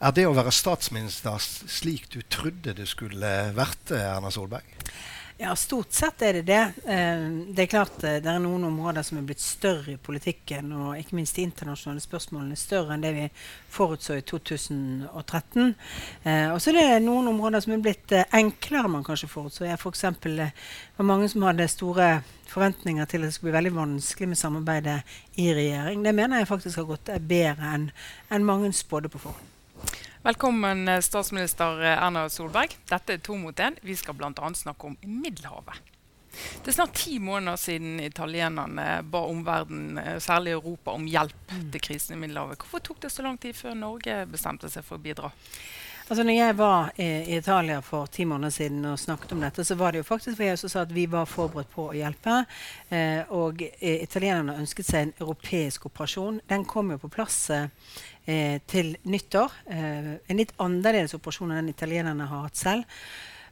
Er det å være statsminister slik du trodde det skulle vært, Erna Solberg? Ja, Stort sett er det det. Eh, det er klart eh, det er noen områder som er blitt større i politikken, og ikke minst de internasjonale spørsmålene større enn det vi forutså i 2013. Eh, og så er det noen områder som er blitt enklere enn man kanskje forutså. Jeg for eksempel, var mange som hadde store forventninger til at det skulle bli veldig vanskelig med samarbeidet i regjering. Det mener jeg faktisk har gått bedre enn en mange spådde på forhånd. Velkommen, eh, statsminister eh, Erna Solberg. Dette er To mot én. Vi skal bl.a. snakke om Middelhavet. Det er snart ti måneder siden italienerne ba omverdenen, eh, særlig Europa, om hjelp mm. til krisen i Middelhavet. Hvorfor tok det så lang tid før Norge bestemte seg for å bidra? Altså når jeg var i, Italia for ti måneder siden og snakket om dette, så var det jo faktisk for jeg som sa at vi var forberedt på å hjelpe. Eh, og eh, italienerne ønsket seg en europeisk operasjon. Den kom jo på plass eh, eh, til nyttår. Eh, en litt annerledes operasjon enn den italienerne har hatt selv.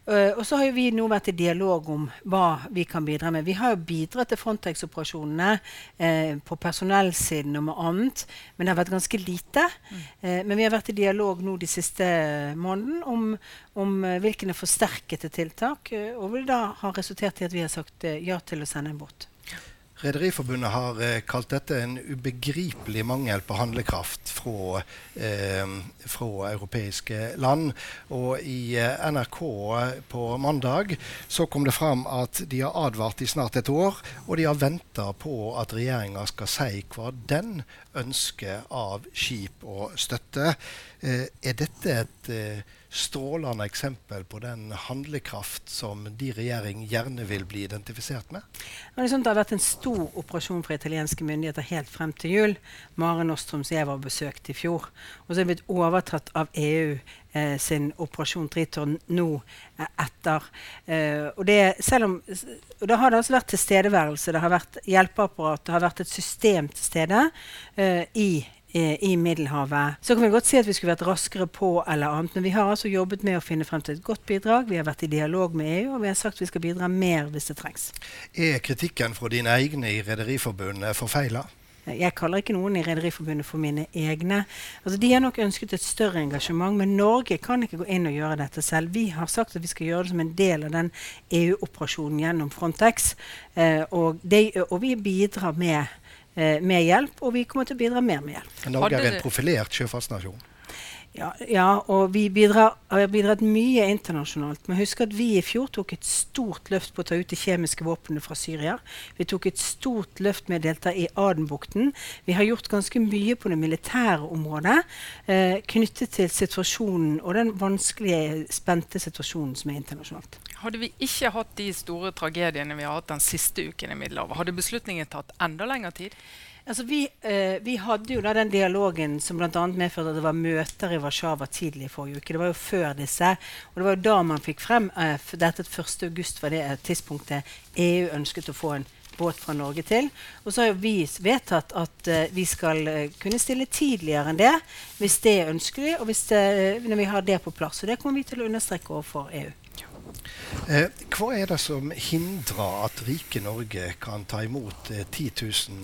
Uh, og så har vi nå vært i dialog om hva vi kan bidra med. Vi har jo bidratt til Frontex-operasjonene eh, på personellsiden og med annet, men det har vært ganske lite. Mm. Uh, men vi har vært i dialog nå de siste månedene om, om hvilke forsterkede tiltak, og det da har resultert i at vi har sagt ja til å sende en båt. Rederiforbundet har eh, kalt dette en ubegripelig mangel på handlekraft fra, eh, fra europeiske land. Og i eh, NRK på mandag så kom det fram at de har advart i snart et år, og de har venta på at regjeringa skal si hva den ønsker av skip og støtte. Eh, er dette et eh, strålende eksempel på den handlekraft som de regjering gjerne vil bli identifisert med? Sånn det har vært en stor operasjon fra italienske myndigheter helt frem til jul. Mare Nostrum som jeg var besøkt i fjor. Og så er det blitt overtatt av EU eh, sin operasjon Triton nå eh, etter. Eh, og, det, om, og da har det altså vært tilstedeværelse, det har vært hjelpeapparat, det har vært et system til stede eh, i i Middelhavet. Så kan vi godt si at vi skulle vært raskere på, eller annet, men vi har altså jobbet med å finne frem til et godt bidrag. Vi har vært i dialog med EU, og vi har sagt vi skal bidra mer hvis det trengs. Er kritikken fra dine egne i Rederiforbundet forfeila? Jeg kaller ikke noen i Rederiforbundet for mine egne. Altså, de har nok ønsket et større engasjement, men Norge kan ikke gå inn og gjøre dette selv. Vi har sagt at vi skal gjøre det som en del av den EU-operasjonen gjennom Frontex. Eh, og, de, og vi bidrar med eh, med hjelp, og vi kommer til å bidra mer med hjelp. Norge er en profilert sjøfartsnasjon. Ja, ja, og vi bidrar, har bidratt mye internasjonalt. Men husk at vi i fjor tok et stort løft på å ta ut de kjemiske våpnene fra Syria. Vi tok et stort løft med å delta i Adenbukten. Vi har gjort ganske mye på det militære området eh, knyttet til situasjonen og den vanskelige, spente situasjonen som er internasjonalt. Hadde vi ikke hatt de store tragediene vi har hatt den siste uken i Middelhavet, hadde beslutningen tatt enda lengre tid? Altså vi, eh, vi, hadde jo da den dialogen som bl.a. medførte at det var møter i Warszawa tidlig i forrige uke. Det var jo før disse. Og det var jo da man fikk frem eh, dette 1.8 var det tidspunktet EU ønsket å få en båt fra Norge til. Og så har jo vi vedtatt at eh, vi skal uh, kunne stille tidligere enn det hvis det er ønskelig, og det, uh, når vi har det på plass. Og det kommer vi til å understreke overfor EU. Eh, hva er det som hindrer at rike Norge kan ta imot eh, 10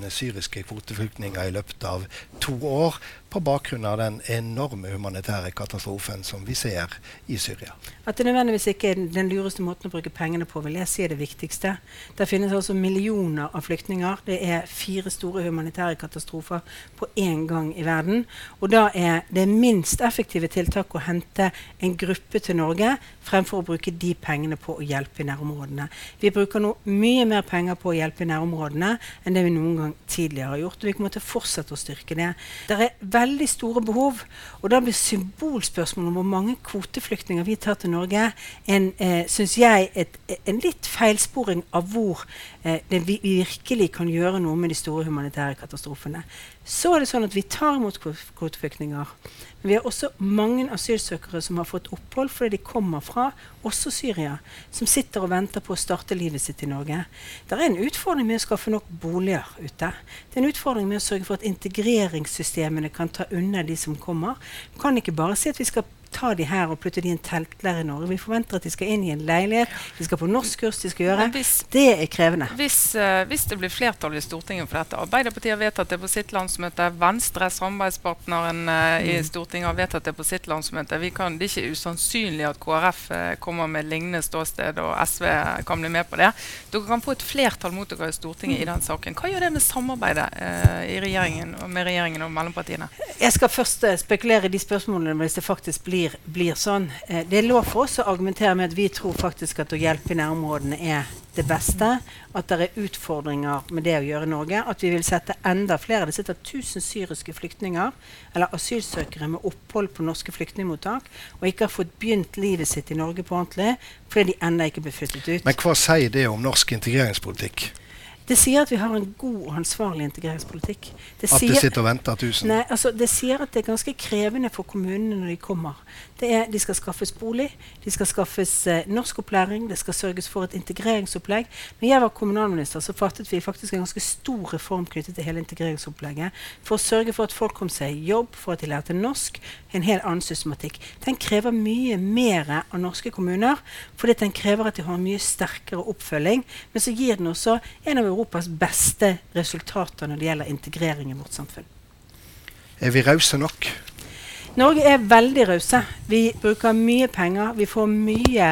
000 syriske kvoteflyktninger i løpet av to år, på bakgrunn av den enorme humanitære katastrofen som vi ser i Syria. At det nødvendigvis ikke er den lureste måten å bruke pengene på, vil jeg si er det viktigste. Det finnes altså millioner av flyktninger. Det er fire store humanitære katastrofer på én gang i verden. Og da er det minst effektive tiltak å hente en gruppe til Norge fremfor å bruke de pengene på å hjelpe i nærområdene. Vi bruker nå mye mer penger på å hjelpe i nærområdene enn det vi noen gang tidligere har gjort. Og vi kommer til å fortsette å styrke det. Det er veldig store behov. Og da blir symbolspørsmålet om hvor mange kvoteflyktninger vi tar til Norge, en, eh, synes jeg, et, en litt feilsporing av hvor eh, vi virkelig kan gjøre noe med de store humanitære katastrofene. Så er det sånn at vi tar imot kvoteflyktninger. Men vi har også mange asylsøkere som har fått opphold fordi de kommer fra også Syria, som sitter og venter på å starte livet sitt i Norge. Det er en utfordring med å skaffe nok boliger ute. Det er en utfordring med å sørge for at integreringssystemene kan ta unna de som kommer. Vi kan ikke bare si at vi skal ta de her og putte de i en teltleir i Norge. Vi forventer at de skal inn i en leilighet, de skal på norskkurs, de skal gjøre hvis, Det er krevende. hvis, uh, hvis det blir flertall i Stortinget for dette Arbeiderpartiet har vedtatt det på sitt landsmøte. Venstre, samarbeidspartneren uh, i Mm. Stortinget, har vedtatt det på sitt landsmøte. Vi kan, det er ikke usannsynlig at KrF uh, kommer med lignende ståsted, og SV kan bli med på det. Dere kan få et flertall mot dere i Stortinget i den saken. Hva gjør det med samarbeidet i regjeringen, med regjeringen og mellompartiene? Jeg skal først spekulere i de spørsmålene hvis det faktisk blir, blir sånn. Eh, det er lov for oss å argumentere med at vi tror faktisk at å hjelpe i nærområdene er det beste. At det er utfordringer med det å gjøre i Norge. At vi vil sette enda flere. Det sitter 1000 syriske flyktninger eller asylsøkere med opphold på norske flyktningmottak og ikke har fått begynt livet sitt i Norge på ordentlig fordi de ennå ikke ble flyttet ut. Men hva sier det om norsk integreringspolitikk? Det sier at vi har en god og ansvarlig integreringspolitikk. Det At det du sitter og venter 1000? Nei, altså Det sier at det er ganske krevende for kommunene når de kommer. Det er, de skal skaffes bolig, de skal skaffes eh, norskopplæring, det skal sørges for et integreringsopplegg. Når jeg var kommunalminister, så fattet vi faktisk en ganske stor reform knyttet til hele integreringsopplegget. For å sørge for at folk kom seg i jobb, for at de lærte norsk. En helt annen systematikk. Den krever mye mer av norske kommuner, fordi den krever at de har mye sterkere oppfølging. Men så gir den også en av Europas beste resultater når det gjelder integrering i vårt samfunn. Er vi rause nok? Norge er veldig rause. Vi bruker mye penger. Vi får mye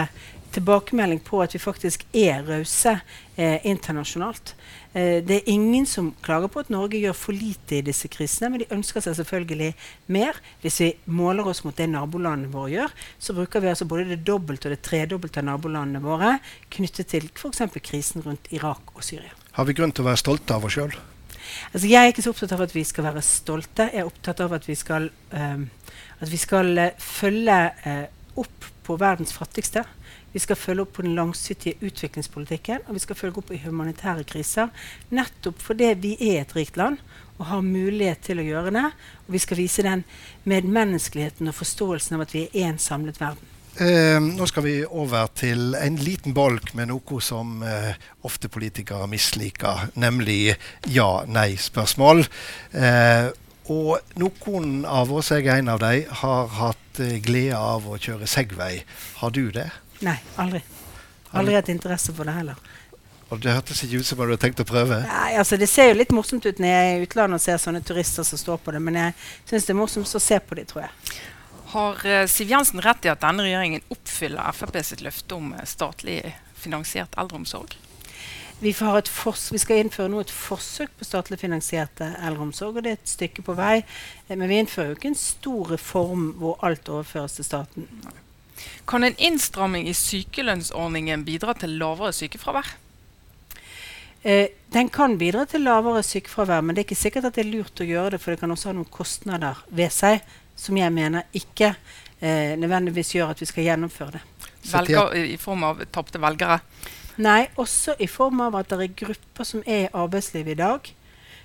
tilbakemelding på at vi faktisk er rause eh, internasjonalt. Eh, det er ingen som klager på at Norge gjør for lite i disse krisene, men de ønsker seg selvfølgelig mer. Hvis vi måler oss mot det nabolandene våre gjør, så bruker vi altså både det dobbelte og det tredobbelte av nabolandene våre knyttet til f.eks. krisen rundt Irak og Syria. Har vi grunn til å være stolte av oss sjøl? Altså, jeg er ikke så opptatt av at vi skal være stolte. Jeg er opptatt av at vi skal, ehm, at vi skal uh, følge uh, opp på verdens fattigste. Vi skal følge opp på den langsiktige utviklingspolitikken, og vi skal følge opp i humanitære kriser. Nettopp fordi vi er et rikt land og har mulighet til å gjøre det. Og vi skal vise den medmenneskeligheten og forståelsen av at vi er én samlet verden. Eh, nå skal vi over til en liten bolk med noe som eh, ofte politikere misliker, nemlig ja-nei-spørsmål. Eh, og noen av oss, jeg er en av dem, har hatt eh, glede av å kjøre Segway. Har du det? Nei, aldri. Aldri hatt interesse for det heller. Og Det hørtes ikke ut som om du hadde tenkt å prøve? Nei, altså Det ser jo litt morsomt ut når jeg er i utlandet og ser sånne turister som står på det, men jeg syns det er morsomst å se på dem, tror jeg. Har eh, Siv Jensen rett i at denne regjeringen oppfyller Frp sitt løfte om eh, statlig finansiert eldreomsorg? Vi, vi skal innføre nå et forsøk på statlig finansiert eh, eldreomsorg. og Det er et stykke på vei. Men vi innfører jo ikke en stor reform hvor alt overføres til staten. Kan en innstramming i sykelønnsordningen bidra til lavere sykefravær? Eh, den kan bidra til lavere sykefravær, men det er ikke sikkert at det er lurt å gjøre det, for det kan også ha noen kostnader ved seg som jeg mener ikke eh, nødvendigvis gjør at vi skal gjennomføre det. Velger, I form av tapte velgere? Nei, også i form av at det er grupper som er i arbeidslivet i dag,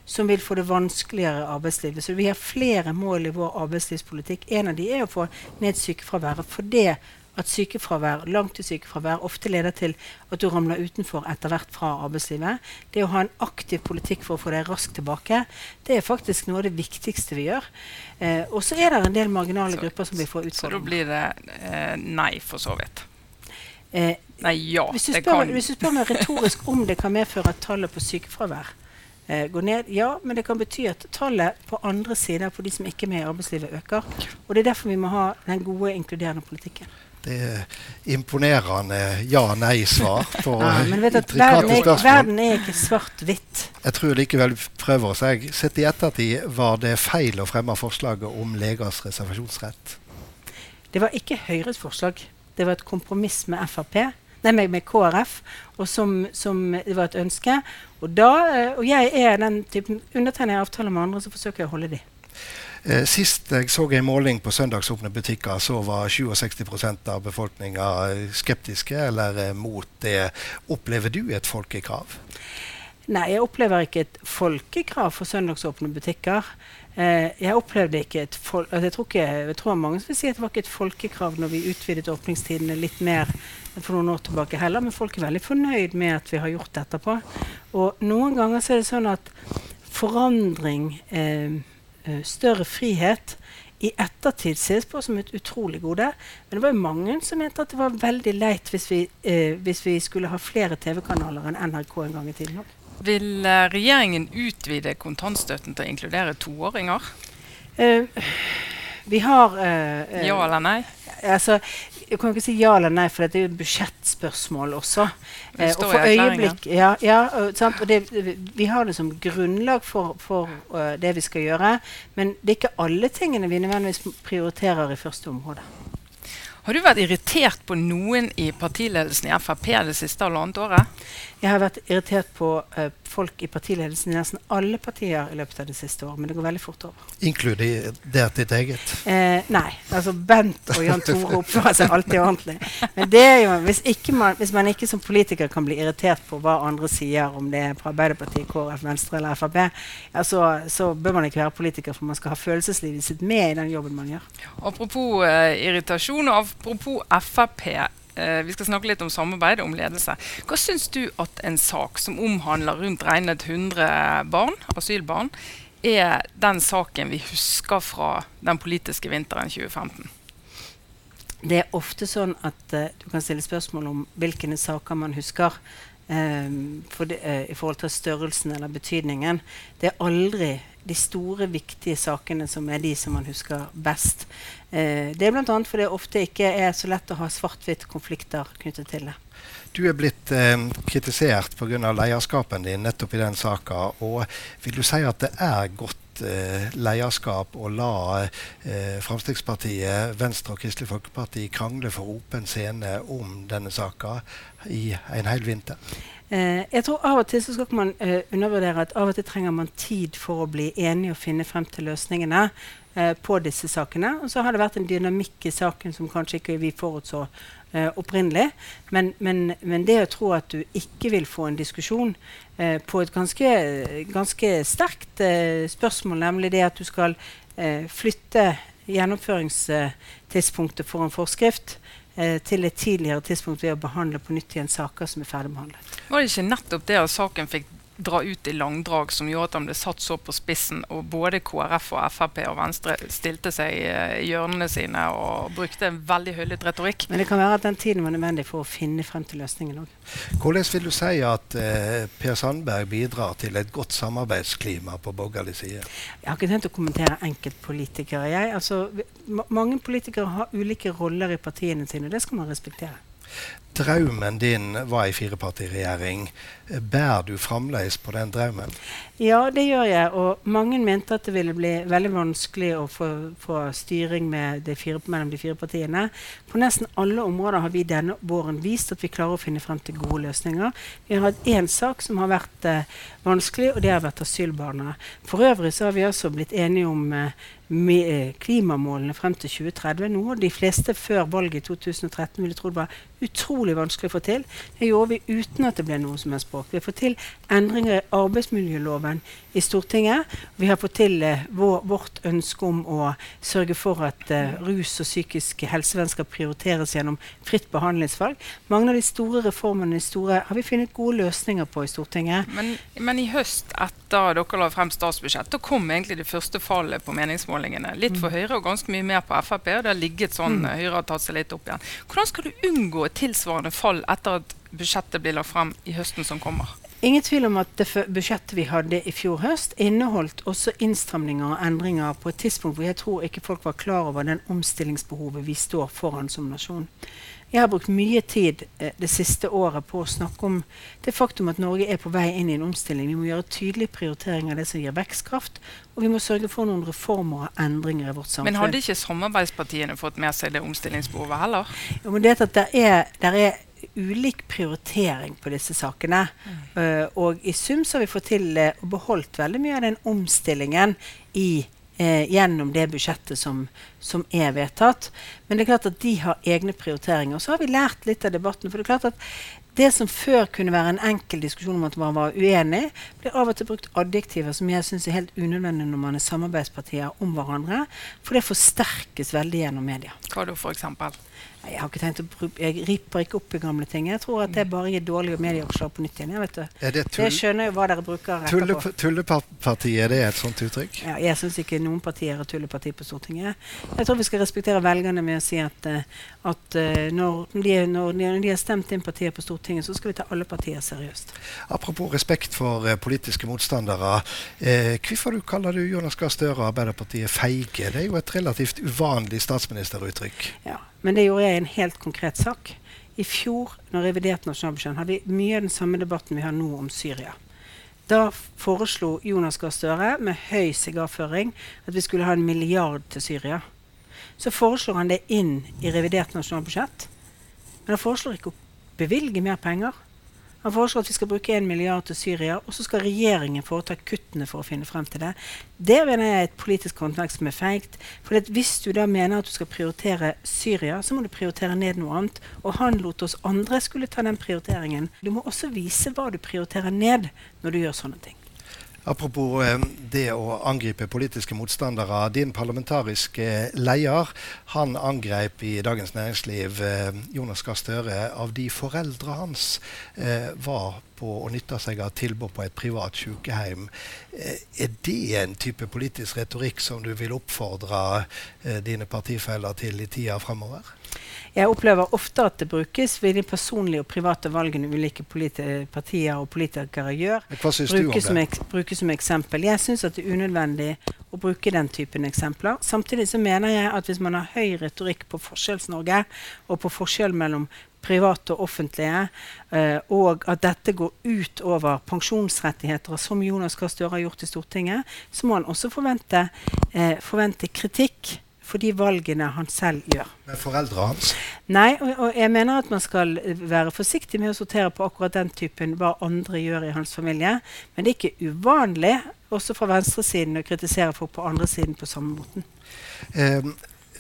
som vil få det vanskeligere i arbeidslivet. Så vi har flere mål i vår arbeidslivspolitikk. En av de er å få ned sykefraværet. For det at sykefravær, langtidssykefravær ofte leder til at du ramler utenfor etter hvert fra arbeidslivet. Det å ha en aktiv politikk for å få deg raskt tilbake, det er faktisk noe av det viktigste vi gjør. Eh, og så er det en del marginale Så- grupper som vi får få Så da blir det eh, nei, for så vidt. Eh, Nei, ja. Hvis du, Det spør, kan hvis du spør meg retorisk om det kan medføre at tallet på sykefravær eh, går ned, ja, men det kan bety at tallet på andre sider på de som ikke er med i arbeidslivet, øker. Og Det er derfor vi må ha den gode, inkluderende politikken. Det er imponerende ja-nei-svar på Ja, men vet at verden, er, verden er ikke svart-hvitt. Jeg tror likevel vi prøver oss. Jeg Sett i ettertid var det feil å fremme forslaget om legers reservasjonsrett. Det var ikke Høyres forslag. Det var et kompromiss med Frp. Nei, med, med KrF, og som, som det var et ønske. Og, da, eh, og jeg er den typen Undertegner jeg avtaler med andre, så forsøker jeg å holde de. Eh, sist jeg så en måling på søndagsåpne butikker, så var 67% av befolkninga skeptiske eller eh, mot det. Opplever du et folkekrav? Nei, jeg opplever ikke et folkekrav for søndagsåpne butikker. Eh, jeg opplevde ikke et folk... altså, jeg, tror ikke, jeg tror mange vil si at det var ikke et folkekrav når vi utvidet åpningstidene litt mer for noen år tilbake heller, men folk er veldig fornøyd med at vi har gjort det etterpå. Og noen ganger så er det sånn at forandring, eh, eh, større frihet, i ettertid ses på som et utrolig gode. Men det var jo mange som mente at det var veldig leit hvis vi, eh, hvis vi skulle ha flere TV-kanaler enn NRK en gang i tiden. Vil eh, regjeringen utvide kontantstøtten til å inkludere toåringer? Eh, vi har eh, Ja eller nei? altså, jeg kan ikke si ja eller nei, for det er jo et budsjettspørsmål også. Eh, og for øyeblikk, ja, ja, og, det, vi har det som grunnlag for, for uh, det vi skal gjøre. Men det er ikke alle tingene vi nødvendigvis prioriterer i første område. Har du vært irritert på noen i partiledelsen i Frp det siste halvannet året? Jeg har vært irritert på eh, folk i partiledelsen i nesten alle partier i løpet av det siste året, men det går veldig fort over. Inkludert ditt eget. Eh, nei. altså Bent og Jan Tore oppfører seg alltid ordentlig. Men det er jo, hvis, ikke man, hvis man ikke som politiker kan bli irritert på hva andre sier, om det er fra Arbeiderpartiet, KrF, Venstre eller Frp, ja, så, så bør man ikke være politiker, for man skal ha følelseslivet sitt med i den jobben man gjør. Apropos eh, irritasjon og apropos Frp. Eh, vi skal snakke litt om samarbeid og om ledelse. Hva syns du at en sak som omhandler rundt regnet 100 barn, asylbarn, er den saken vi husker fra den politiske vinteren 2015? Det er ofte sånn at uh, du kan stille spørsmål om hvilke saker man husker. Eh, for det, eh, I forhold til størrelsen eller betydningen. Det er aldri de store, viktige sakene som er de som man husker best. Eh, det er bl.a. fordi det ofte ikke er så lett å ha svart-hvitt-konflikter knyttet til det. Du er blitt eh, kritisert pga. leierskapen din nettopp i den saka. Og vil du si at det er godt eh, leierskap å la eh, Fremskrittspartiet, Venstre og Kristelig Folkeparti krangle for åpen scene om denne saka i en hel vinter? Eh, jeg tror Av og til så skal man eh, undervurdere at av og til trenger man tid for å bli enig og finne frem til løsningene eh, på disse sakene. Og så har det vært en dynamikk i saken som kanskje ikke vi forutså eh, opprinnelig. Men, men, men det å tro at du ikke vil få en diskusjon eh, på et ganske, ganske sterkt eh, spørsmål, nemlig det at du skal flytte gjennomføringstidspunktet for en forskrift eh, til et tidligere tidspunkt ved å behandle på nytt igjen saker som er ferdigbehandlet. Var det ikke nettopp det at saken fikk dra ut i langdrag som gjorde at han ble satt så på spissen, og både KrF og Frp og Venstre stilte seg eh, i hjørnene sine og brukte en veldig hyllet retorikk? Men det kan være at den tiden var nødvendig for å finne frem til løsningen òg. Hvordan vil du si at eh, Per Sandberg bidrar til et godt samarbeidsklima på borgerlig side? Jeg har ikke tenkt å kommentere enkeltpolitikere. Jeg. Altså, mange politikere har ulike roller i partiene sine, og det skal man respektere. Drømmen din var ei firepartiregjering. Bærer du fremdeles på den drømmen? Ja, det gjør jeg. Og mange mente at det ville bli veldig vanskelig å få, få styring de fire, mellom de fire partiene. På nesten alle områder har vi denne våren vist at vi klarer å finne frem til gode løsninger. Vi har hatt én sak som har vært eh, vanskelig, og det har vært asylbarna. For øvrig så har vi også blitt enige om eh, eh, klimamålene frem til 2030. Noe de fleste før valget i 2013 ville trodd var utrolig vanskelig å få til. Det gjorde vi uten at det ble noe som helst språk. Vi har fått til endringer i arbeidsmiljøloven i Stortinget. Vi har fått til eh, vår, vårt ønske om å sørge for at eh, rus og psykisk helsevern skal prioriteres gjennom fritt behandlingsvalg. Mange av de store reformene de store, har vi funnet gode løsninger på i Stortinget. Men, men i høst, etter dere la frem statsbudsjett, da kom egentlig det første fallet på meningsmålingene. Litt for Høyre og ganske mye mer på Frp. og det har ligget sånn, eh, Høyre har tatt seg litt opp igjen. Hvordan skal du unngå et tilsvarende fall etter at budsjettet blir lagt frem i høsten som kommer? Ingen tvil om at det budsjettet vi hadde i fjor høst, inneholdt også innstramninger og endringer på et tidspunkt hvor jeg tror ikke folk var klar over den omstillingsbehovet vi står foran som nasjon. Jeg har brukt mye tid eh, det siste året på å snakke om det faktum at Norge er på vei inn i en omstilling. Vi må gjøre tydelig prioritering av det som gir vekstkraft, og vi må sørge for noen reformer og endringer i vårt samfunn. Men hadde ikke samarbeidspartiene fått med seg det omstillingsbehovet heller? Jo, men det at det er, der er ulik prioritering på disse sakene. Eh, og i sum så har vi fått til og uh, beholdt veldig mye av den omstillingen i, eh, gjennom det budsjettet som, som er vedtatt. Men det er klart at de har egne prioriteringer. Og så har vi lært litt av debatten. For det er klart at det som før kunne være en enkel diskusjon om at man var uenig, blir av og til brukt adjektiver som jeg syns er helt unødvendig når man er samarbeidspartier om hverandre. For det forsterkes veldig gjennom media. Hva da, for eksempel? Jeg har ikke tenkt å bruke, jeg ripper ikke opp i gamle ting. Jeg tror at det bare gir dårlige medieoppslag på nytt igjen. Jeg vet det. Er det jeg skjønner jo hva dere bruker etterpå. tullepartiet? Er det et sånt uttrykk? Ja, jeg syns ikke noen partier er tulleparti på Stortinget. Jeg tror vi skal respektere velgerne med å si at, eh, at eh, når, de, når, de, når de har stemt inn partier på Stortinget, så skal vi ta alle partier seriøst. Apropos respekt for eh, politiske motstandere. Eh, hvorfor du kaller du Jonas Gahr Støre og Arbeiderpartiet feige? Det er jo et relativt uvanlig statsministeruttrykk. Ja, men det gjorde jeg i en helt konkret sak. I fjor, når revidert nasjonalbudsjett, hadde vi mye av den samme debatten vi har nå om Syria. Da foreslo Jonas Gahr Støre med høy sigarføring at vi skulle ha en milliard til Syria. Så foreslår han det inn i revidert nasjonalbudsjett. Men han foreslår ikke å bevilge mer penger. Han foreslår at vi skal bruke 1 milliard til Syria, og så skal regjeringen foreta kuttene for å finne frem til det. Det mener jeg er et politisk håndverk som er feigt. For hvis du da mener at du skal prioritere Syria, så må du prioritere ned noe annet. Og han lot oss andre skulle ta den prioriteringen. Du må også vise hva du prioriterer ned når du gjør sånne ting. Apropos eh, det å angripe politiske motstandere. Din parlamentariske leder han angrep i Dagens Næringsliv eh, Jonas Gahr Støre av de foreldre hans eh, var på å nytte seg av tilbud på et privat sykehjem. Eh, er det en type politisk retorikk som du vil oppfordre eh, dine partifeller til i tida fremover? Jeg opplever ofte at det brukes ved de personlige og private valgene ulike partier og politikere gjør. Hva syns du om det? som, brukes som eksempel. Jeg syns det er unødvendig å bruke den typen eksempler. Samtidig så mener jeg at hvis man har høy retorikk på Forskjells-Norge, og på forskjell mellom private og offentlige, eh, og at dette går ut over pensjonsrettigheter, som Jonas Gahr Støre har gjort i Stortinget, så må han også forvente, eh, forvente kritikk for de valgene han selv gjør. Med foreldrene hans? Nei, og, og jeg mener at man skal være forsiktig med å sortere på akkurat den typen hva andre gjør i hans familie. Men det er ikke uvanlig også fra venstresiden å kritisere folk på andre siden på samme måten. Eh,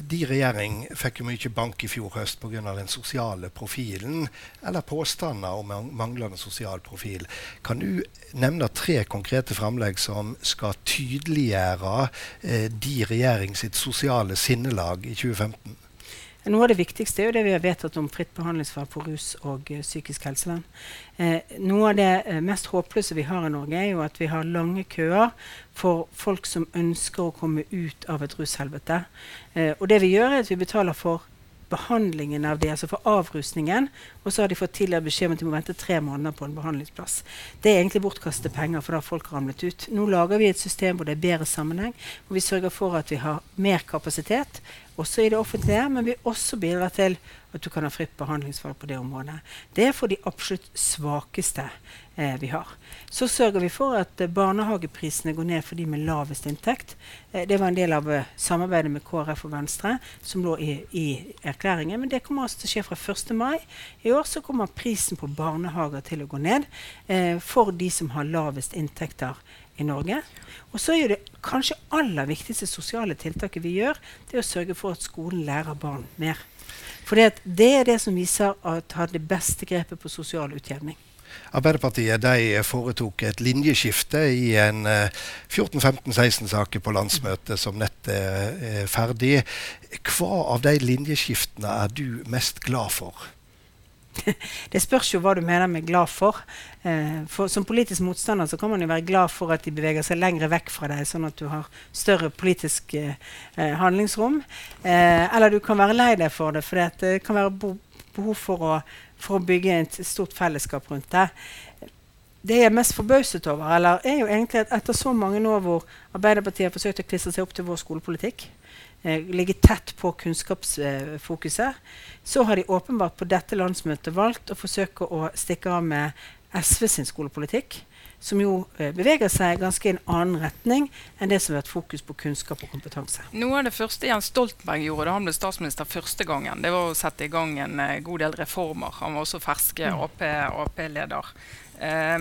de regjering fikk jo mye bank i fjor høst pga. den sosiale profilen, eller påstander om mang- manglende sosial profil. Kan du nevne tre konkrete framlegg som skal tydeliggjøre eh, de regjering sitt sosiale sinnelag i 2015? Noe av det viktigste er jo det vi har vedtatt om fritt behandlingsvalg for rus og uh, psykisk helsevern. Eh, noe av det eh, mest håpløse vi har i Norge, er jo at vi har lange køer for folk som ønsker å komme ut av et rushelvete. Eh, og det vi gjør, er at vi betaler for behandlingen av det, altså for avrusningen, og så har de fått tidligere beskjed om at de må vente tre måneder på en behandlingsplass. Det er egentlig bortkastede penger, for da har folk ramlet ut. Nå lager vi et system hvor det er bedre sammenheng, hvor vi sørger for at vi har mer kapasitet, også i det offentlige, men vi også bidrar til at du kan ha fritt behandlingsvalg på det området. Det er for de absolutt svakeste eh, vi har. Så sørger vi for at eh, barnehageprisene går ned for de med lavest inntekt. Eh, det var en del av eh, samarbeidet med KrF og Venstre som lå i, i erklæringen. Men det kommer altså til å skje fra 1. mai. I år så kommer prisen på barnehager til å gå ned eh, for de som har lavest inntekter i Norge. Og så er det kanskje aller viktigste sosiale tiltaket vi gjør, det er å sørge for at skolen lærer barn mer. For det er det som viser at har det beste grepet på sosial utjevning. Arbeiderpartiet de foretok et linjeskifte i en eh, 14-15-16 saker på landsmøtet som nett er eh, ferdig. Hva av de linjeskiftene er du mest glad for? Det spørs jo hva du mener med 'glad for'. Eh, for. Som politisk motstander så kan man jo være glad for at de beveger seg lenger vekk fra deg, sånn at du har større politisk eh, eh, handlingsrom. Eh, eller du kan være lei deg for det, for det kan være behov for å, for å bygge et stort fellesskap rundt det. Det jeg er mest forbauset over, eller er jo egentlig at etter så mange år hvor Arbeiderpartiet har forsøkt å klistre seg opp til vår skolepolitikk, eh, ligge tett på kunnskapsfokuset, så har de åpenbart på dette landsmøtet valgt å forsøke å stikke av med SV sin skolepolitikk, som jo eh, beveger seg ganske i en annen retning enn det som har vært fokus på kunnskap og kompetanse. Noe av det første Jens Stoltenberg gjorde da han ble statsminister første gangen, det var å sette i gang en eh, god del reformer. Han var også ferske Ap-leder. Eh,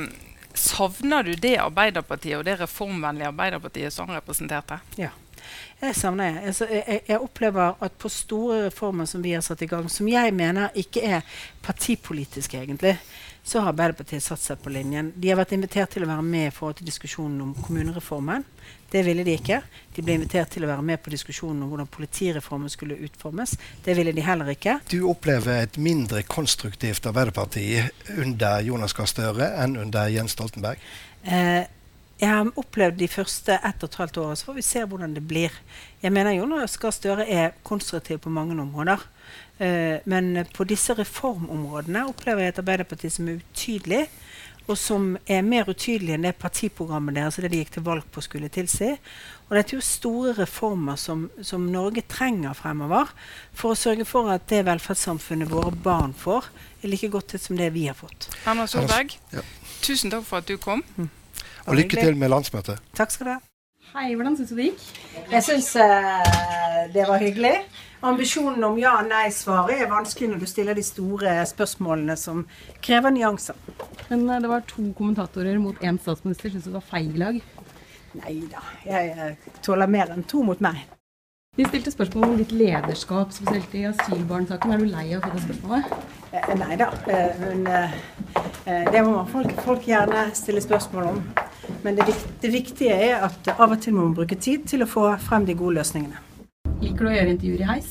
savner du det Arbeiderpartiet og det reformvennlige Arbeiderpartiet som han representerte? Ja. Jeg savner. Altså, jeg, jeg- jeg opplever at på store reformer som vi har satt i gang, som jeg mener ikke er partipolitiske egentlig, så har Arbeiderpartiet satt seg på linjen. De har vært invitert til å være med i forhold til diskusjonen om kommunereformen. Det ville de ikke. De ble invitert til å være med på diskusjonen om hvordan politireformen skulle utformes. Det ville de heller ikke. Du opplever et mindre konstruktivt Arbeiderparti under Jonas Gahr Støre enn under Jens Stoltenberg? Eh, jeg har opplevd de første ett og et halvt året, så får vi se hvordan det blir. Jeg mener Jonas Gahr Støre er konstruktiv på mange områder. Uh, men på disse reformområdene opplever jeg et Arbeiderparti som er utydelig, og som er mer utydelig enn det partiprogrammet deres og det de gikk til valg på skulle tilsi. Og dette er jo store reformer som, som, Norge trenger fremover for å sørge for at det velferdssamfunnet våre barn får, er like godt som det vi har fått. Erna Solberg, ja. tusen takk for at du kom. Mm. Og lykke til med landsmøtet. Takk skal du ha. Hei, hvordan syns du det gikk? Jeg syns uh, det var hyggelig. Ambisjonen om ja-nei-svaret er vanskelig når du stiller de store spørsmålene som krever nyanser. Men uh, det var to kommentatorer mot én statsminister. Syns du det var feil lag? Nei da, jeg, jeg tåler mer enn to mot meg. Vi stilte spørsmål om ditt lederskap, spesielt i asylbarnsaken. Er du lei av å få det spørsmålet? Eh, nei da. Eh, men eh, eh, det må folk, folk, gjerne stille spørsmål om. Men det, det, viktige er at av og til må man bruke tid til å få frem de gode løsningene. Liker du å gjøre intervjuer i heis?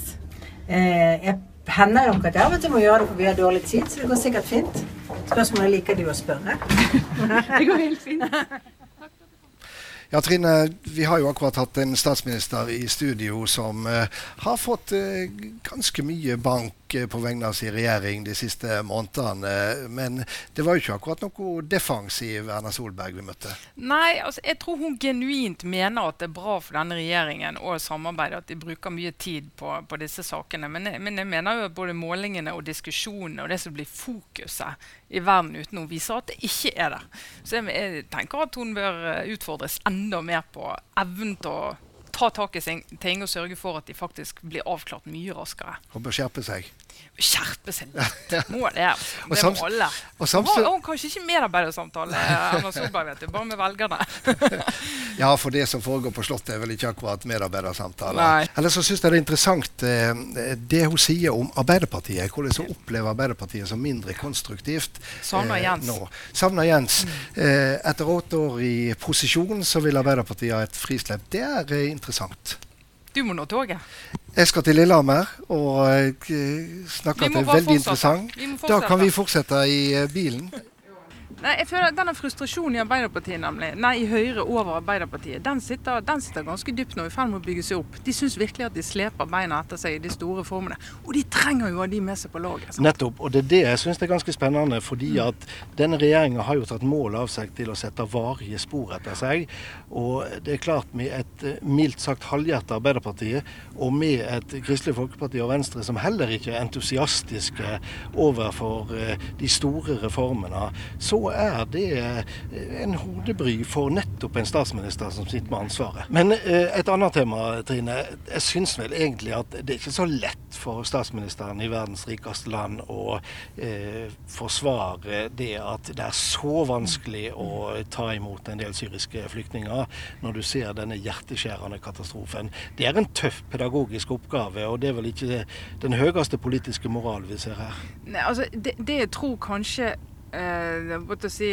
Eh, jeg hender nok at jeg av og til må gjøre det for vi har dårlig tid, så det går sikkert fint. Spørsmålet liker du å spørre. det går helt fint. Ja, Trine, vi har jo akkurat hatt en statsminister i studio som uh, har fått uh, ganske mye bank på vegne av sin regjering de siste månedene. Men det var jo ikke akkurat noe defensiv Erna Solberg vi møtte. Nei, altså, jeg tror hun genuint mener at det er bra for denne regjeringen og samarbeidet at de bruker mye tid på, på disse sakene. Men jeg, men jeg, mener jo at både målingene og diskusjonene og det som blir fokuset i verden utenom, viser at det ikke er det. Så jeg, jeg tenker at hun bør utfordres enda mer på evnen til å ta tak i ting og sørge for at de faktisk blir avklart mye raskere. Og bør skjerpe seg. Skjerpe seg litt. Må det. Det må alle. Og samtidig, og, kanskje ikke medarbeidersamtale, Erna Solberg, vet du, bare med velgerne. ja, for det som foregår på Slottet, er vel ikke akkurat medarbeidersamtale. Eller så syns jeg det er interessant eh, det hun sier om Arbeiderpartiet. Hvordan hun opplever Arbeiderpartiet som mindre konstruktivt. Savner eh, Jens. Nå. Savner Jens. Mm. Eh, etter åtte år i posisjon så vil Arbeiderpartiet ha et frislepp. Det er eh, interessant. Du må nå toget. Jeg skal til Lillehammer og snakke til en veldig interessant. Da kan vi fortsette i uh, bilen. Nei, jeg føler at Denne frustrasjonen i Arbeiderpartiet, nemlig, nei, i Høyre over Arbeiderpartiet, den sitter, den sitter ganske dypt nå i ferd med å bygge seg opp. De syns virkelig at de sleper beina etter seg i de store formene. Og de trenger jo å ha de med seg på laget. Sant? Nettopp. Og det er det jeg syns er ganske spennende. Fordi mm. at denne regjeringa har jo tatt mål av seg til å sette varige spor etter seg. Og det er klart med et eh, mildt sagt halvhjertet Arbeiderpartiet, og med et Kristelig Folkeparti og Venstre som heller ikke er entusiastiske overfor eh, de store reformene, så er det eh, en hodebry for nettopp en statsminister som sitter med ansvaret. Men eh, et annet tema, Trine. Jeg syns vel egentlig at det er ikke så lett for statsministeren i verdens rikeste land å eh, forsvare det at det er så vanskelig å ta imot en del syriske flyktninger, når du ser denne hjerteskjærende katastrofen. Det er en tøff pedagogisk oppgave, og det er vel ikke den høyeste politiske moral vi ser her. Nei, altså, det, det jeg tror kanskje eh, si,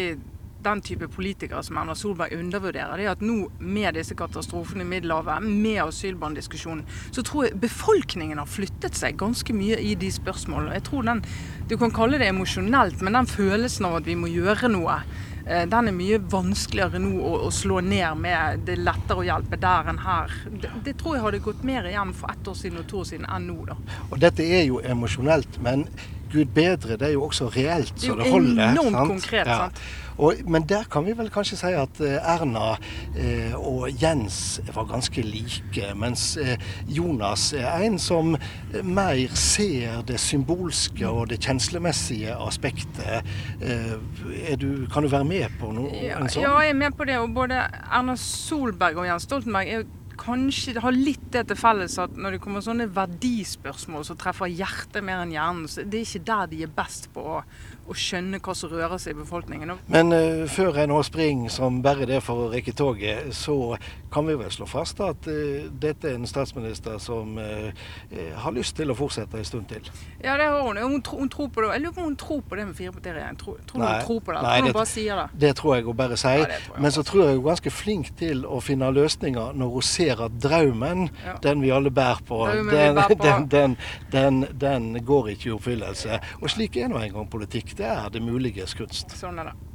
den type politikere som Erna Solberg undervurderer, det er at nå med disse katastrofene i Middelhavet, med asylbarndiskusjonen, så tror jeg befolkningen har flyttet seg ganske mye i de spørsmålene. Jeg tror den, Du kan kalle det emosjonelt, men den følelsen av at vi må gjøre noe, eh, den er mye vanskeligere nå å, å, slå ned med. Det er lettere å hjelpe der enn her. Det, det, tror jeg hadde gått mer igjen for ett år siden og to år siden enn nå. da. Og dette er jo emosjonelt, men Gud bedre, det er jo også reelt så det holder. Det er jo enormt sant? konkret. Ja. sant? Og, men der kan vi vel kanskje si at eh, Erna eh, og Jens var ganske like. Mens eh, Jonas er en som mer ser det symbolske og det kjenslemessige aspektet. Eh, du, kan du være med på noe ja, sånn? Ja, jeg er med på det. Og både Erna Solberg og Jens Stoltenberg er jo kanskje det har litt det til felles at når det kommer sånne verdispørsmål som treffer hjertet mer enn hjernen, så det er ikke der de er best på å, å skjønne hva som rører seg i befolkningen. Men uh, før jeg nå springer som bare det for å rekke toget, så kan vi vel slå fast at uh, dette er en statsminister som uh, har lyst til å fortsette en stund til? Ja, det har hun. Hun, tro, hun tror på det. Jeg lurer på om hun tror på det med firepartiregjering. Tror, tror nei, hun tror på det? Nei, det, hun bare sier det? Det tror jeg hun bare sier. Ja, Men så tror jeg hun er ganske flink til å finne løsninger når hun ser at drømmen, ja. den vi alle bærer på, den, den, den, den, går ikke i oppfyllelse. Og slik er nå engang politikk. Det er det muliges kunst. Sånn er det.